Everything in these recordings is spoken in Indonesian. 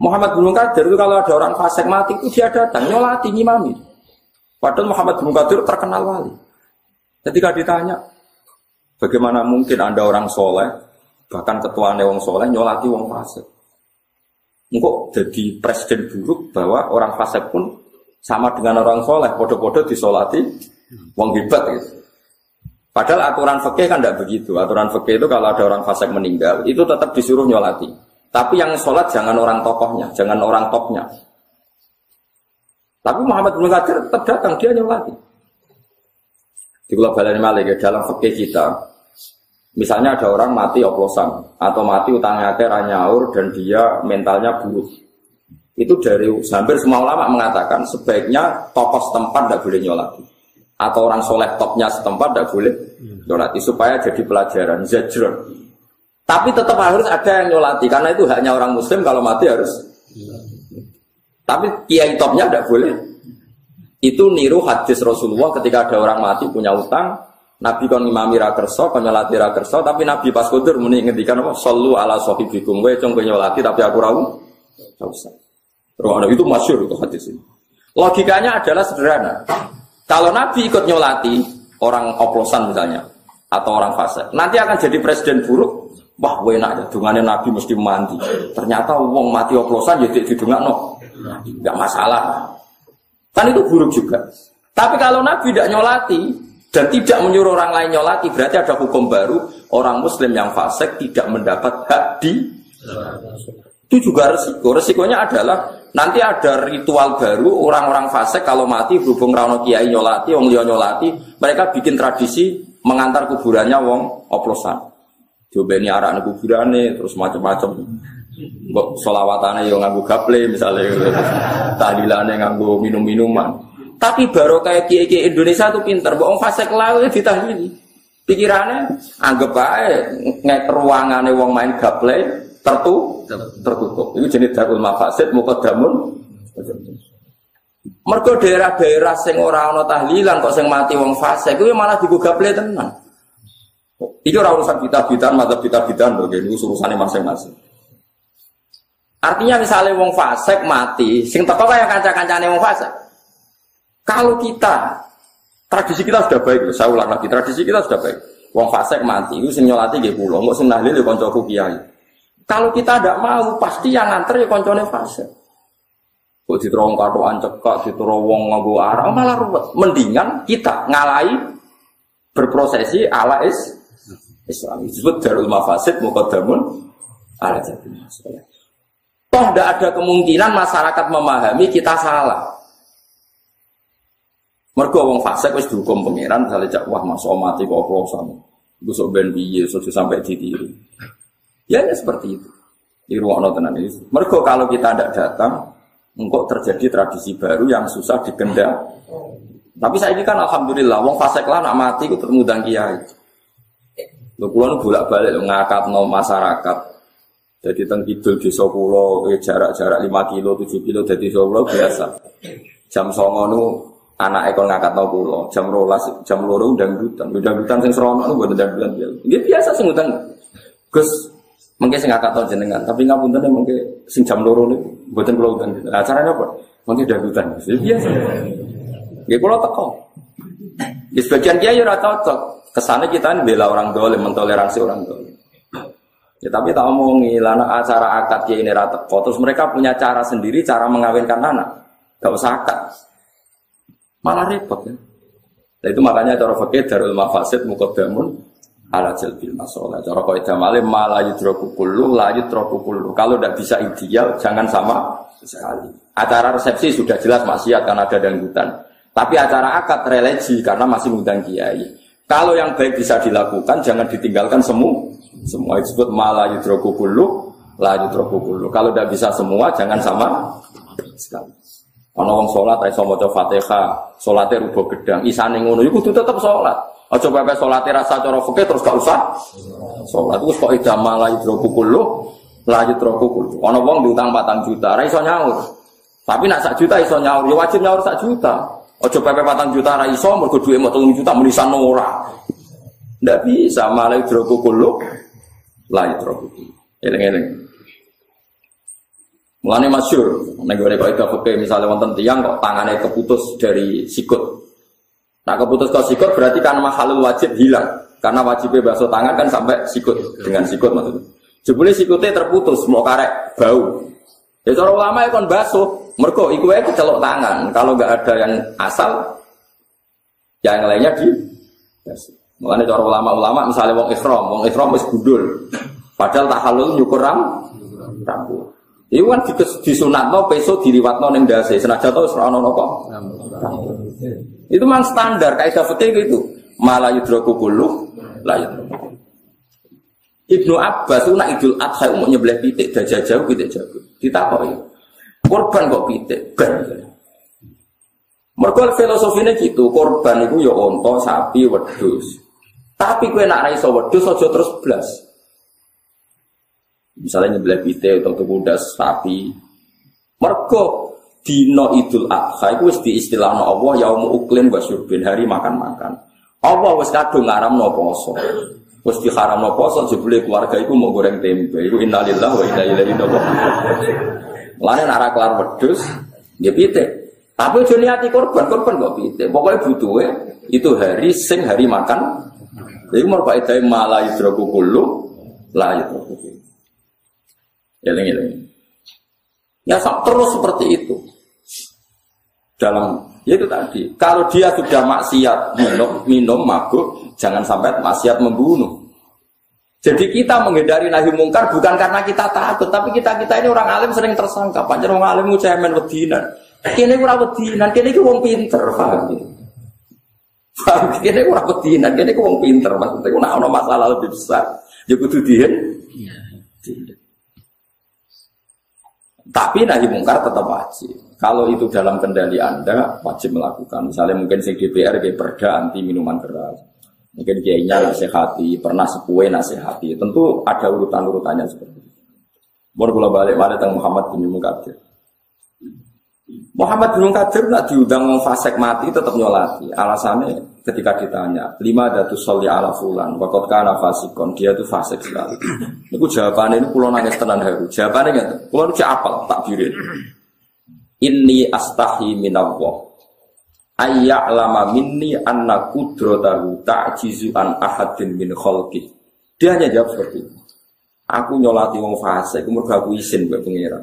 Muhammad bin Munkadir itu kalau ada orang fasik mati itu dia datang nyolati ngimami. Padahal Muhammad bin Munkadir terkenal wali. Ketika ditanya, bagaimana mungkin anda orang soleh, bahkan ketua wong soleh nyolati wong fasik. Engkau jadi presiden buruk bahwa orang fasik pun sama dengan orang soleh, podo-podo disolati wong hebat gitu. Padahal aturan fikih kan tidak begitu. Aturan fikih itu kalau ada orang fasik meninggal, itu tetap disuruh nyolati. Tapi yang sholat jangan orang tokohnya, jangan orang topnya. Tapi Muhammad bin Qadir tetap datang, dia nyolati. Di global Malik ya, dalam fikih kita, misalnya ada orang mati oplosan atau mati utangnya akhir nyaur dan dia mentalnya buruk. Itu dari hampir semua ulama mengatakan sebaiknya tokoh setempat tidak boleh nyolati. Atau orang soleh topnya setempat tidak boleh nyolati supaya jadi pelajaran. Zajron. Tapi tetap harus ada yang nyolati karena itu hanya orang muslim kalau mati harus. Tapi kiai topnya tidak boleh. Itu niru hadis Rasulullah ketika ada orang mati punya utang, Nabi kon imami rakerso, kon nyolati rakerso, tapi Nabi pas kudur muni ngendikan apa? Sallu ala sahibikum. Kowe cung nyolati tapi aku. Enggak usah. Terus itu masyur itu hadis ini. Logikanya adalah sederhana. Kalau Nabi ikut nyolati orang oplosan misalnya atau orang fase, nanti akan jadi presiden buruk Wah, enak ya, dungannya Nabi mesti mandi. Ternyata uang mati oplosan ya didungak no. Enggak masalah. Kan itu buruk juga. Tapi kalau Nabi tidak nyolati dan tidak menyuruh orang lain nyolati, berarti ada hukum baru. Orang Muslim yang fasik tidak mendapat hak di itu juga resiko. Resikonya adalah nanti ada ritual baru orang-orang fasik kalau mati berhubung rano kiai nyolati, wong liya nyolati, mereka bikin tradisi mengantar kuburannya wong oplosan. Coba ini arah nih kuburane, terus macam-macam. Mbok solawatane yo nganggu gaple misalnya, tahlilannya nganggu minum-minuman. Tapi baru kayak kiai Indonesia tuh pinter, bohong fase kelawe ditahlili. Pikirannya anggap aja ngek ruangannya wong main gaple tertu tertutup. Itu jenis darul mafasid mukadamun. Mergo daerah-daerah sing ora ana tahlilan kok sing mati wong fase kuwi malah gaple tenan. Itu orang urusan kita bidan, mata kita bidan, ini urusannya masing-masing. Artinya misalnya wong fasek mati, sing teko kayak kanca-kancane wong fasek. Kalau kita tradisi kita sudah baik, saya ulang lagi, tradisi kita sudah baik. Wong fasek mati, itu sing nyolati nggih nggak sing nahlil ya kancaku kiai. Kalau kita tidak mau, pasti yang nganter ya kancane fasek. Kok diterong katokan cekak, diterong wong nganggo arah, malah ruwet. Mendingan kita ngalai berprosesi ala is Islam. Disebut darul mafasid mukadamun ala jadi masalah. Toh tidak ada kemungkinan masyarakat memahami kita salah. Mergo wong fasik wis dihukum pangeran misalnya cak wah masuk mati kok oplosan. Iku sok ben piye sampai ditiru. Ya, ya seperti itu. Di ruang tenan ini. Mergo kalau kita tidak datang, engkau terjadi tradisi baru yang susah dikendal. Tapi saya ini kan alhamdulillah, wong fasik lah nak mati itu termudang kiai. Lho kula bolak-balik ngakat no masyarakat. Jadi teng kidul desa kula jarak-jarak 5 kilo, 7 kilo desa kula biasa. Jam 09.00 nu anak ekor ngakat no kula. Jam 12 jam 2 undang dutan. Undang dutan sing serono nu mboten undang dutan. Nggih biasa sing undang. Gus mungkin sing ngakat no jenengan, tapi ngapunten mungkin sing jam 2 niku mboten kula undang. Acaranya apa? Mungkin undang dutan. Biasa. Nggih kula teko. Di sebagian kiai ora cocok. Kesannya kita ini bela orang dolim, mentoleransi orang dolim. Ya tapi tak omongi, acara akad ya ini rata. Terus mereka punya cara sendiri, cara mengawinkan anak. Gak usah akad. Malah repot ya. Nah, itu makanya cara fakir darul mafasid mukodamun ala jalbil masalah. Cara itu malah malah yudroku kullu, la yudroku kullu. Kalau tidak bisa ideal, jangan sama sekali. Acara resepsi sudah jelas maksiat karena ada dangdutan. Tapi acara akad religi karena masih ngundang kiai. Kalau yang baik bisa dilakukan, jangan ditinggalkan semua. Semua disebut malah yudroku kulu, la. Kalau tidak bisa semua, jangan sama sekali. Orang sholat, iso maca fatihah, sholatnya rubah gedang, isane ngono, itu tetap sholat. Aja pepe sholatnya rasa cara fikih terus gak usah. Sholat itu kok ida malah yudroku kulu, la yudroku kulu. Wong diutang patang juta, ra iso nyaur. Tapi nak sak juta iso nyaur, ya wajib nyaur sak juta. Ojo pepe patang juta ra iso mergo duwe mau juta menisan ora. Ndak bisa malah hidroku kulo la hidroku. Eleng-eleng. Mulane masyur, nek gue kok itu misalnya wonten tiang kok tangannya keputus dari sikut. Nah keputus kok sikut berarti kan mahalul wajib hilang. Karena wajibnya basuh tangan kan sampai sikut dengan sikut maksudnya. Jebule sikutnya terputus, mau karek bau. Ya cara ulama ya kan basuh, mergo iku wae kecelok tangan. Kalau nggak ada yang asal, yang lainnya di. Mulane cara ulama-ulama misalnya wong ikhram, wong ikhram wis gundul. Padahal tak halul nyukur ram rambut. Iku kan disunatno peso diliwatno ning dase senajan to ora ono napa. Itu memang standar kaidah fikih itu. Malah yudroku kullu Ibnu Abbas itu nak Idul Adha mau nyebelah pitik dajah jauh pitik jauh. Ditakoki. Korban kok pitik ben. Mergo filosofinya gitu, korban itu ya onto, sapi, wedhus. Tapi kue nak ra iso wedhus aja terus blas. Misalnya nyebelah pite atau kuda sapi. Mergo dino idul adha itu wis diistilahno Allah yaumu uklin wa syurbin hari makan-makan. Allah wis kadung ngaramno poso. Wis diharamno poso jebule keluarga iku mau goreng tempe. Iku innalillahi wa inna ilaihi raji'un. Lane nek ora kelar wedhus ya pite. Tapi ojo korban, korban kok pite. Pokoknya butuhe itu hari sing hari makan. Jadi mau pak itu malah idroku kulu, lah lengi lengi. Ya terus seperti itu. Dalam ya itu tadi, kalau dia sudah maksiat minum, minum mabuk, jangan sampai maksiat membunuh. Jadi kita menghindari nahi mungkar bukan karena kita takut, tapi kita kita ini orang alim sering tersangka. Panjang orang alim cemen wedinan. Kini kurang wedinan, kini wong pinter, paham ya? Paham? Kini kurang wedinan, kini ku wong pinter. Maksudnya, nak ada masalah lebih besar. Ya kudu dihen. Iya. Tapi nahi mungkar tetap wajib. Kalau itu dalam kendali Anda, wajib melakukan. Misalnya mungkin sing DPR kayak perda anti minuman keras. Mungkin kiainya nasihati, pernah sepue nasihati. Tentu ada urutan-urutannya seperti itu. Baru balik balik tentang Muhammad bin Mukadir. Muhammad bin Mukadir nak diundang fasek mati tetap nyolati. Alasannya ketika ditanya lima datu soli ala fulan wakot kana fasikon dia itu fasik sekali itu jawabannya ini pulau nangis tenan haru jawabannya nggak pulau itu apal tak diri ini astahi minallah ayya lama minni anna kudrotahu ta'jizu an ahadin min kholki dia hanya jawab seperti itu aku nyolati wong fasik umur aku izin buat pengiran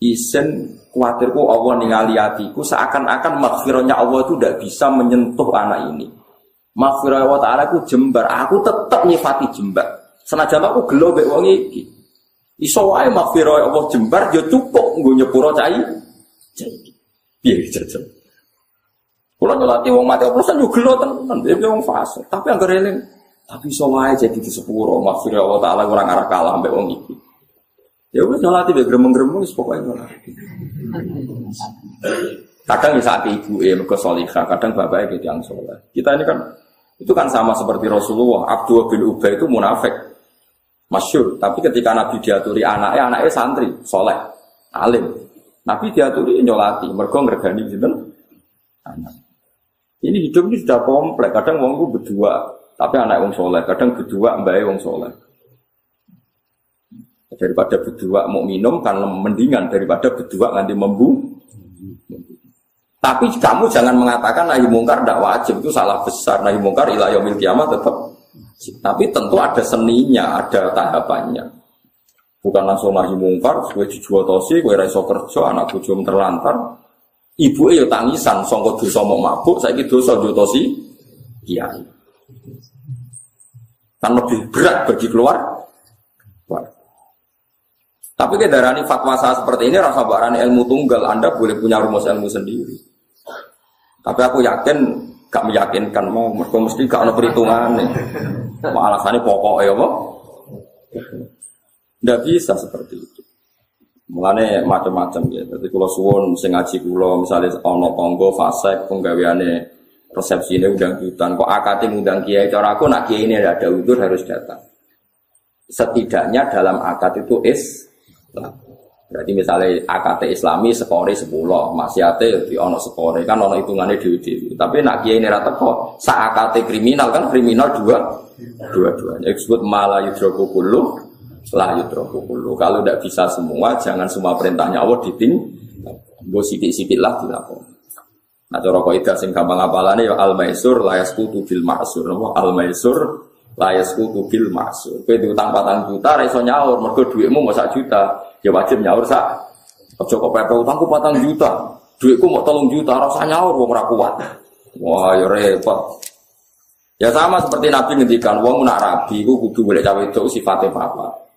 Isen khawatirku Allah ningali hatiku seakan-akan makfirahnya Allah itu tidak bisa menyentuh anak ini. Makfirah Allah Ta'ala aku jembar, aku tetap nyifati jembar. Senajan aku gelo mek wong iki. Iso wae makfirah Allah jembar ya cukup nggo nyepuro cai. Piye jajal. Kula nyolati wong mati oplosan yo gelo tenan, dia wong fase. Tapi anggere eling, tapi iso wae jadi di sepuro makfirah Allah Ta'ala ora ngarah kalah mbek wong iki. Ya wis nyolati be gremeng-gremeng wis pokoke nyolati. Kadang bisa hati ibu eh mergo solihah, kadang bapaknya gitu yang soleh. Kita ini kan itu kan sama seperti Rasulullah. Abdul bin Ubay itu munafik, masyur. Tapi ketika Nabi diaturi anaknya, anaknya santri, soleh, alim. Nabi diaturi nyolati, mergo ngergani gitu anak. Ini hidup ini sudah kompleks. Kadang wong itu berdua, tapi anak wong soleh. Kadang berdua mbak wong soleh daripada berdua mau minum kan mendingan daripada berdua nanti membu. Tapi kamu jangan mengatakan nahi mungkar tidak wajib itu salah besar nahi mungkar ilah yaumil kiamat tetap. Tapi tentu ada seninya, ada tahapannya. Bukan langsung nahi mungkar, gue dijual tosi, gue raiso kerja, anak bujum terlantar. Ibu ya tangisan, songkot dosa mau mabuk, saya gitu dosa jual tosi, iya. Kan lebih berat bagi keluar. Tapi ke darani fatwa saya seperti ini rasa barani ilmu tunggal, Anda boleh punya rumus ilmu sendiri. Tapi aku yakin gak meyakinkan mau mereka mesti gak perhitungan nih. Alasannya pokok ya kok. Tidak bisa seperti itu. Mulane macam-macam ya. Jadi kalau suwon sing ngaji kulo misalnya ono tonggo fasek penggaweane resepsi ini undang jutaan kok akati undang kiai cara aku nak kiai ini ada udur harus datang. Setidaknya dalam akad itu is Berarti misalnya AKT Islami skore 10, maksiate di ono skore kan ono hitungannya di Tapi nak kiai ini rata kok sa AKT kriminal kan kriminal dua dua dua. Yang disebut malah yudroku kulu la yutraku kullu. Kalau tidak bisa semua, jangan semua perintahnya Allah diting. Gue sidik-sidik lah dilakukan. Nah cara kaidah sing gampang apalane ya al maisur la yasqutu bil ma'sur. Napa al maisur la yasqutu bil ma'sur. Kowe diutang 4 juta ra nyaur mergo dhuwitmu mau sak juta. Ya wajib nyaur sak. Aja kok pepe utangku 4 juta. Dhuwitku mau 3 juta ra nyaur wong ora. Wah ya repot. Ya sama seperti Nabi ngendikan wong nak rabi iku kudu golek cawe itu sifatnya apa.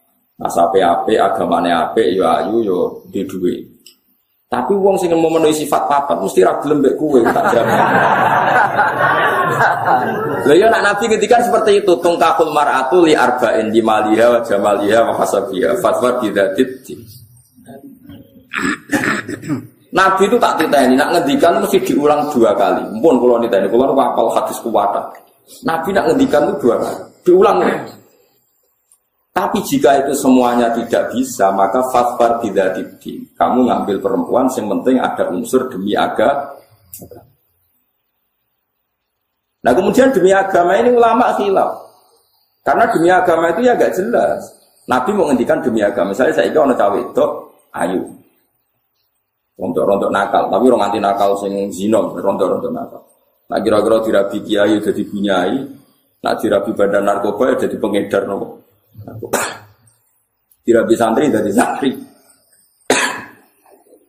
Sampai ape agamane ape ya ayu yo di duit. Tapi wong sing memenuhi sifat papat mesti ra gelem mbek kowe tak jamin. Lah ya nak nabi ketika seperti itu tungkakul mar'atu li arba'in di maliha wa jamaliha wa hasabiha fatwa bidatit. Nabi itu tak ini, nak ngendikan mesti diulang dua kali. Mumpun kalau ini, kalau apal hadis kuwata. Nabi nak ngendikan itu dua kali, diulang. Tapi jika itu semuanya tidak bisa, maka fasfar tidak dibdi. Kamu ngambil perempuan, yang penting ada unsur demi agama. Nah kemudian demi agama ini ulama khilaf. Karena demi agama itu ya agak jelas. Nabi mau ngendikan demi agama. Misalnya saya ingin cawe itu, ayu. Rontok-rontok nakal, tapi orang anti nakal sing zino, rontok-rontok nakal. Nah kira-kira dirabi kiai jadi bunyai, nah dirabi badan narkoba jadi pengedar nopo. Dirabi santri dari santri.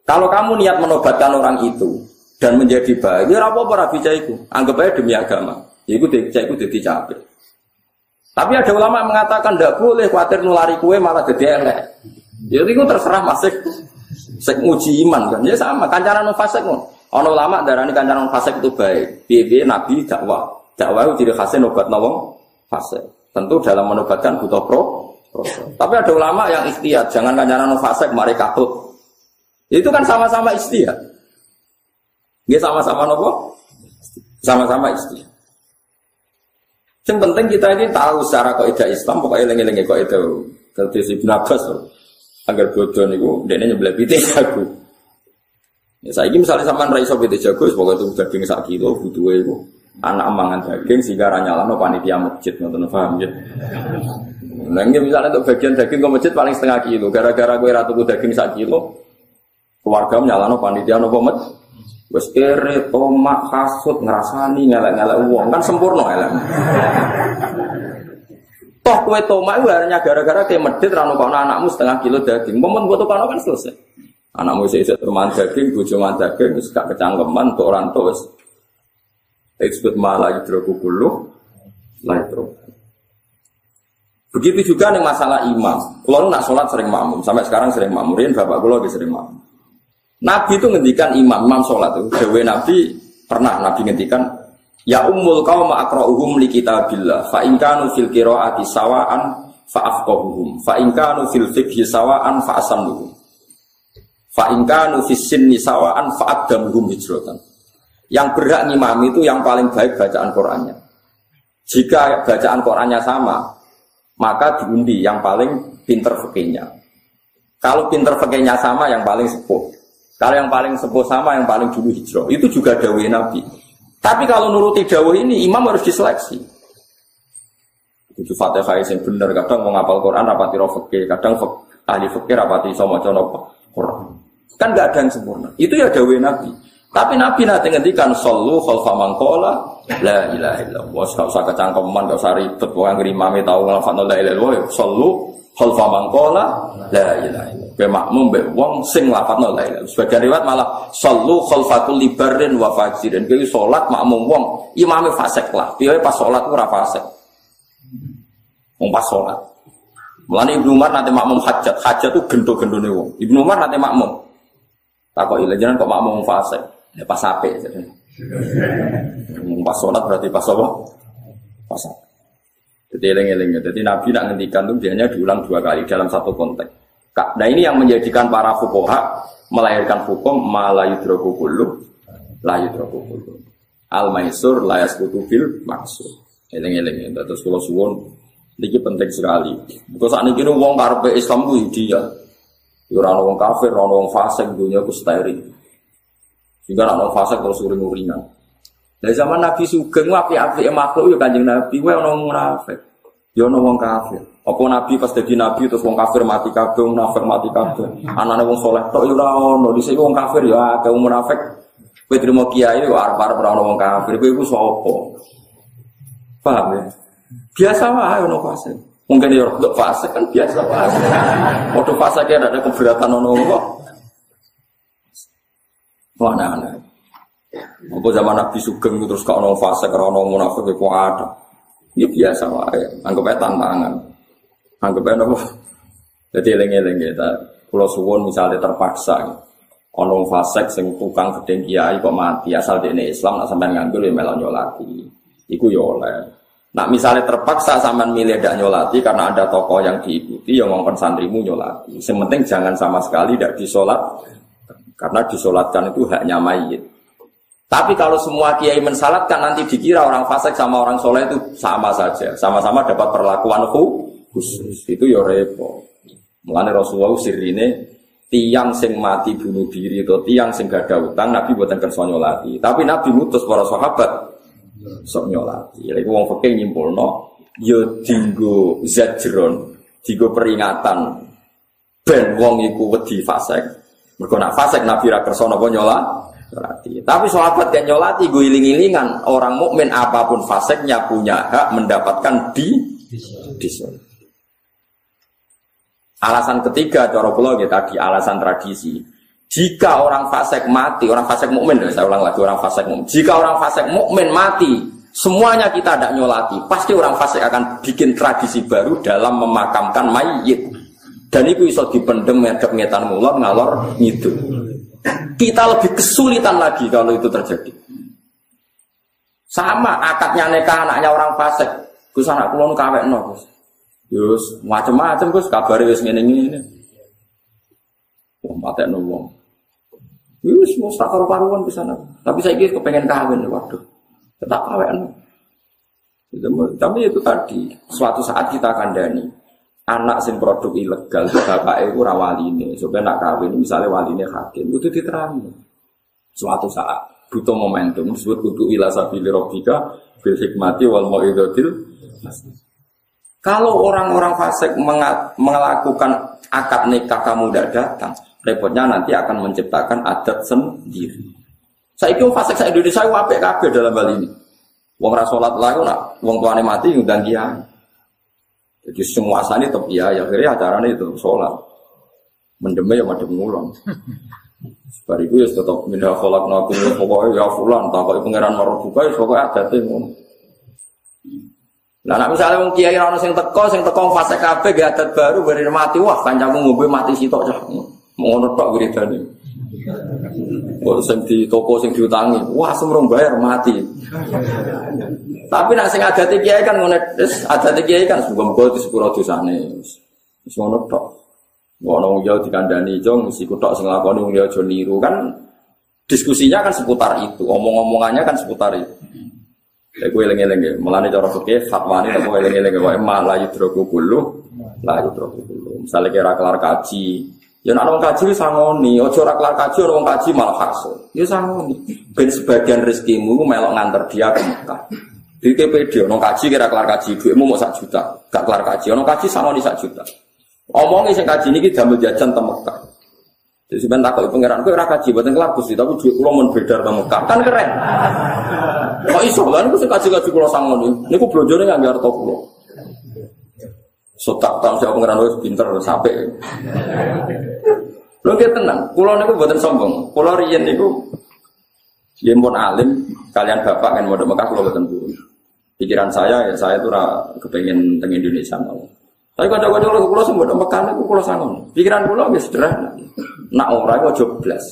Kalau kamu niat menobatkan orang itu dan menjadi baik, ya apa apa rabi caiku, anggap aja demi agama. Ya itu jadi capek. Tapi ada ulama yang mengatakan tidak boleh khawatir nulari kue malah jadi elek. Jadi ya itu terserah masih sek nguji iman kan. Ya sama, kancaran fasik kan. Ono ulama darani kancaran fasik itu baik. Bibi Nabi dakwah. Dakwah itu jadi khasnya nobat nawang fasik. Tentu dalam menobatkan butuh pro. Tapi ada ulama yang ikhtiar, jangan kancaran fasek mari katut. Itu kan sama-sama ikhtiar. Dia sama-sama nopo? Sama-sama ikhtiar. Yang penting kita ini tahu secara kaidah Islam pokoknya lengi-lengi itu. Kalau Ibn Abbas agar bodoh nih dia nyebelah piti aku. Ya, saya ini misalnya sama Raiso piti jago, pokoknya itu daging sak kilo butuh itu anak mangan daging sehingga no panitia masjid nonton paham ya. Nah, misalnya untuk bagian daging ke masjid paling setengah kilo, gara-gara gue ratu daging sak kilo, keluarga no panitia no pomet, Wes kere, tomak, kasut, ngerasani, ngelak-ngelak uang kan sempurna elek. Toh kue tomak itu hanya gara-gara kayak medit rano kono anakmu setengah kilo daging. Momen buat kono kan selesai. Anakmu isi teman daging, bujo daging, gak kecangkeman, tuh orang tuh Eksebut malah yudroku kulu Begitu juga nih masalah imam. Kalau nak sholat sering makmum, sampai sekarang sering makmum. Bapak kulo lagi sering makmum. Nabi itu ngendikan imam, imam sholat itu. Dewi Nabi pernah Nabi ngendikan, Ya umul kau ma'akra'uhum li kitabillah, fa inkanu fil kiro'ati sawa'an fa'afqahuhum, fa inkanu fil fikhi sawa'an fa'asanuhum, fa inkanu fis sinni sawa'an fa'addamuhum hijrotan. Yang berhak ngimami itu yang paling baik bacaan Qurannya. Jika bacaan Qurannya sama, maka diundi yang paling pinter fakihnya. Kalau pinter fakihnya sama, yang paling sepuh. Kalau yang paling sepuh sama, yang paling dulu hijrah. Itu juga dawai Nabi. Tapi kalau nuruti dawai ini, imam harus diseleksi. Itu fatihah yang benar. Kadang mau ngapal Quran, rapati roh fakih. Kadang ahli fakih, rapati sama Quran. Kan nggak ada yang sempurna. Itu ya dawai Nabi. Tapi Nabi nanti ngendikan sallu khalfa mangkola la ilaha illallah. Gak usah kecangkeman, gak usah ribet. Wong ngrimame tau nglafadzno la ilaha illallah. Sallu khalfa mangkola la ilaha illallah. Be makmum be wong sing nglafadzno la ilaha Sebagian riwayat malah sallu khalfa kulli barrin wa fajirin. Kuwi salat makmum wong imame fasik lah. Piye pas salat ora fasik. Wong pas salat. Mulane Ibnu Umar nanti makmum hajat. Hajat itu gendo-gendone wong. Ibnu Umar nanti makmum. Takok ile jangan kok makmum fasik. Ya pas ape. Pas sholat berarti pas apa? Pas ape. Jadi eleng-eleng. Jadi Nabi nak ngendikan tuh biasanya diulang dua kali dalam satu konteks. Nah ini yang menjadikan para fukoha melahirkan hukum malayu kullu la yudroku kullu. Al maisur la yaskutu bil maksud. Eleng-eleng. Terus kalau suwon ini penting sekali. Because saat ini wong karpe Islam itu dia. Ya orang wong kafir, orang wong fasik, dunia itu. Sehingga nak fase terus uring-uringan. Dari zaman Nabi Sugeng api-api makhluk ya kanjeng Nabi, wae ono munafik. Ya ono wong kafir. Apa nabi pas jadi nabi terus wong kafir mati kabeh, munafik mati kabeh. Anane wong soleh tok ya ora ono. Dhisik wong kafir ya akeh wong munafik. Kowe trimo kiai kok arep-arep ora wong kafir. Kowe iku sapa? Paham ya? Biasa wae ono fase. Mungkin ya untuk fase kan biasa wae. Waktu fase kayak ada keberatan ono kok. Mana ana. Apa zaman Nabi Sugeng terus kok ono fase karena ono munafik kok ada. Ya biasa wae. Anggap aja tantangan. Anggap aja nopo. Jadi eling-eling kita. Kalau suwon misalnya terpaksa, ono fasek sing tukang gedeng kiai kok mati asal di Islam nak sampean nganggur ya melon nyolati. Iku ya oleh. Nak misalnya terpaksa sampean milih tidak nyolati karena ada tokoh yang diikuti yang ngomong santrimu nyolati. Sementing jangan sama sekali tidak disolat karena disolatkan itu haknya mayit. Tapi kalau semua kiai mensalatkan nanti dikira orang fasik sama orang soleh itu sama saja, sama-sama dapat perlakuan khusus. Itu ya repot. Mulane Rasulullah sirine tiang sing mati bunuh diri atau tiang sing gak ada utang Nabi buatan kerso nyolati. Tapi Nabi mutus para sahabat nyolati. Lagi wong fakir nyimpul no yo ya dinggo zajron dinggo peringatan. Ben wong iku wedi fasek mergo nak fasek Nabi ra kerso napa nyolati tapi sahabat yang nyolati gue iling-ilingan orang mukmin apa pun faseknya punya hak mendapatkan di di Alasan ketiga cara kula ya tadi alasan tradisi. Jika orang fasik mati, orang fasik mukmin, saya ulang lagi orang fasik mukmin. Jika orang fasik mukmin mati, semuanya kita tidak nyolati. Pasti orang fasik akan bikin tradisi baru dalam memakamkan mayit. Dan itu bisa dipendem medep ngetan mulor ngalor gitu. Kita lebih kesulitan lagi kalau itu terjadi. Sama akadnya nikah anaknya orang fasik. Gus anak kulon kawek no. Yus macam-macam Gus kabare wis ngene ngene. Wong patekno wong. Yus mau tak karo paruan ke sana. Tapi saya kira kepengen kawin waduh. Tetap kawin. Tapi itu tadi suatu saat kita akan dani anak sing produk ilegal bapak itu rawali ini supaya nak kawin misalnya wali ini hakim itu diterangi suatu saat butuh momentum disebut kudu ila sabili robika bil hikmati wal mau'idotil kalau orang-orang fasik melakukan akad nikah kamu tidak datang, repotnya nanti akan menciptakan adat sendiri. Saya itu fasik saya Indonesia wapek kabeh dalam hal ini. Wong rasolat lalu nak wong tuane mati ngundang dia. Jadi semua asani tetap dia ya akhirnya acaranya itu sholat. Mendeme ya madem ngulon. Bariku ya tetap minha kholak nakum pokoknya ya fulan tak kok pangeran marbuka ya pokoknya adatnya ngono. Nah, nak misalnya wong kiai ana sing teko, sing teko fase kabeh gak adat baru bari mati, wah kancamu ngombe mati sitok cah. Ngono tok wiridane. Kok sing di toko sing diutangi, wah semrong bayar mati. Tapi nak sing adat kiai kan ngono, wis adat kiai kan muga-muga di sepuro dosane. Wis ngono tok. Ngono yo dikandani jong mesti kutok sing lakoni wong yo aja niru kan diskusinya kan seputar itu, omong-omongannya kan seputar itu. Ya gue eling-eling ya, melani cara fikih fatwa ini aku eling-eling ya, emang la yudroku kulu, la yudroku kulu. Misalnya kira kelar kaji, ya nak orang kaji sangoni, ojo ora kelar kaji orang kaji malah hasil. Ya sangoni. Ben sebagian rezekimu melok nganter dia ke Mekah. Di KPD, orang kaji kira kelar kaji, duitmu mau sak juta, gak kelar kaji, orang kaji sangoni sak juta. Omongnya sing kaji ini kita ambil jajan ke Mekah. Jadi sebentar takut pangeran, gue ora kaji buatan kelapus sih, tapi duit pulau mau beredar Mekah kan keren. Kok iso kan gue kaji kaji pulau sangon ini, ini gue belanja nih nggak harta pulau. So tak tahu siapa pangeran gue pinter sampai. Lo kita tenang, pulau ini gue buatan sombong, pulau rian gue Ya pun alim, kalian bapak kan mau Mekah kalau buatan burung. Pikiran saya ya saya tuh kepengen teng Indonesia mau. Tapi kalau kalau kalau pulau sembuh Mekah itu pulau sangon. Pikiran pulau ya sederhana. Nak ora iku aja blas.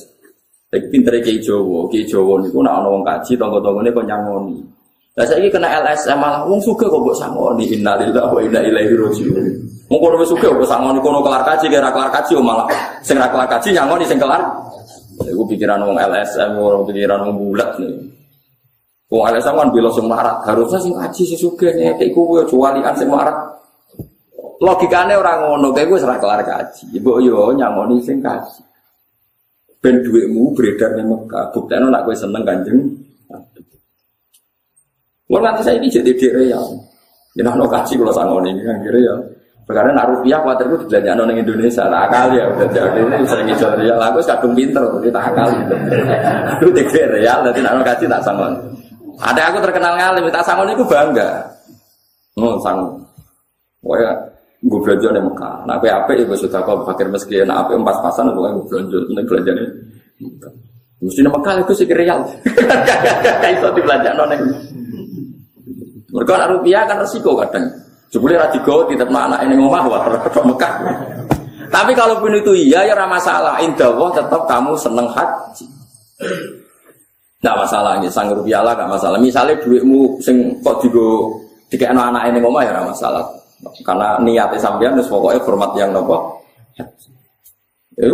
Iki pintere Ki Jawa, Ki Jawa niku nak ana wong kaji tangga-tanggane kok nyangoni. Lah saiki kena LSM malah wong sugih kok mbok sangoni innalillahi wa inna ilaihi raji'un. Wong kono wis sugih kok sangoni kono kelar kaji kira kelar kaji malah sing ra kelar kaji nyangoni sing kelar. Iku pikiran wong LSM ora pikiran wong bulat nih. Wong LSM kan bila sing marat, harusnya sing kaji sing sugih nek iku kuwi jualian sing marat. Logikane orang ngono, kayak gue serah kelar kaji. Ibu yo nyangoni sing kaji. Ben duitmu beredar di Mekah. Buktinya nak gue seneng kanjeng. Mau nanti saya ini jadi dia ya. Ini nak kaji sangoni ini kan kira ya. Perkara nak rupiah khawatir itu belanja nong Indonesia lah akal ya udah jadi sering ngijol real aku kadung pinter kita akal. Aku tiga real nanti nak kasih tak sangon. Ada aku terkenal ngalim tak sangon itu bangga. Oh sangon. Wah gue belanja nih Mekah. Nah apa apa ibu sudah kau fakir meski nah apa empat pasan gue gue belanja nih belanja nih. Mesti nama kali itu sih real. Kayak itu di belanja nong. Mereka rupiah kan resiko kadang. Jebule ra digawa tetep anak ini ngomah wah Mekah. Tapi kalau pun itu iya ya ora masalah. Indah Allah tetap kamu seneng haji. Nggak masalah nih, sang rupiah lah masalah. Misalnya duitmu sing kok digo tiga anak anak ini ngomah ya ora masalah. Karena niatnya sampean pokoknya format yang nopo. Ya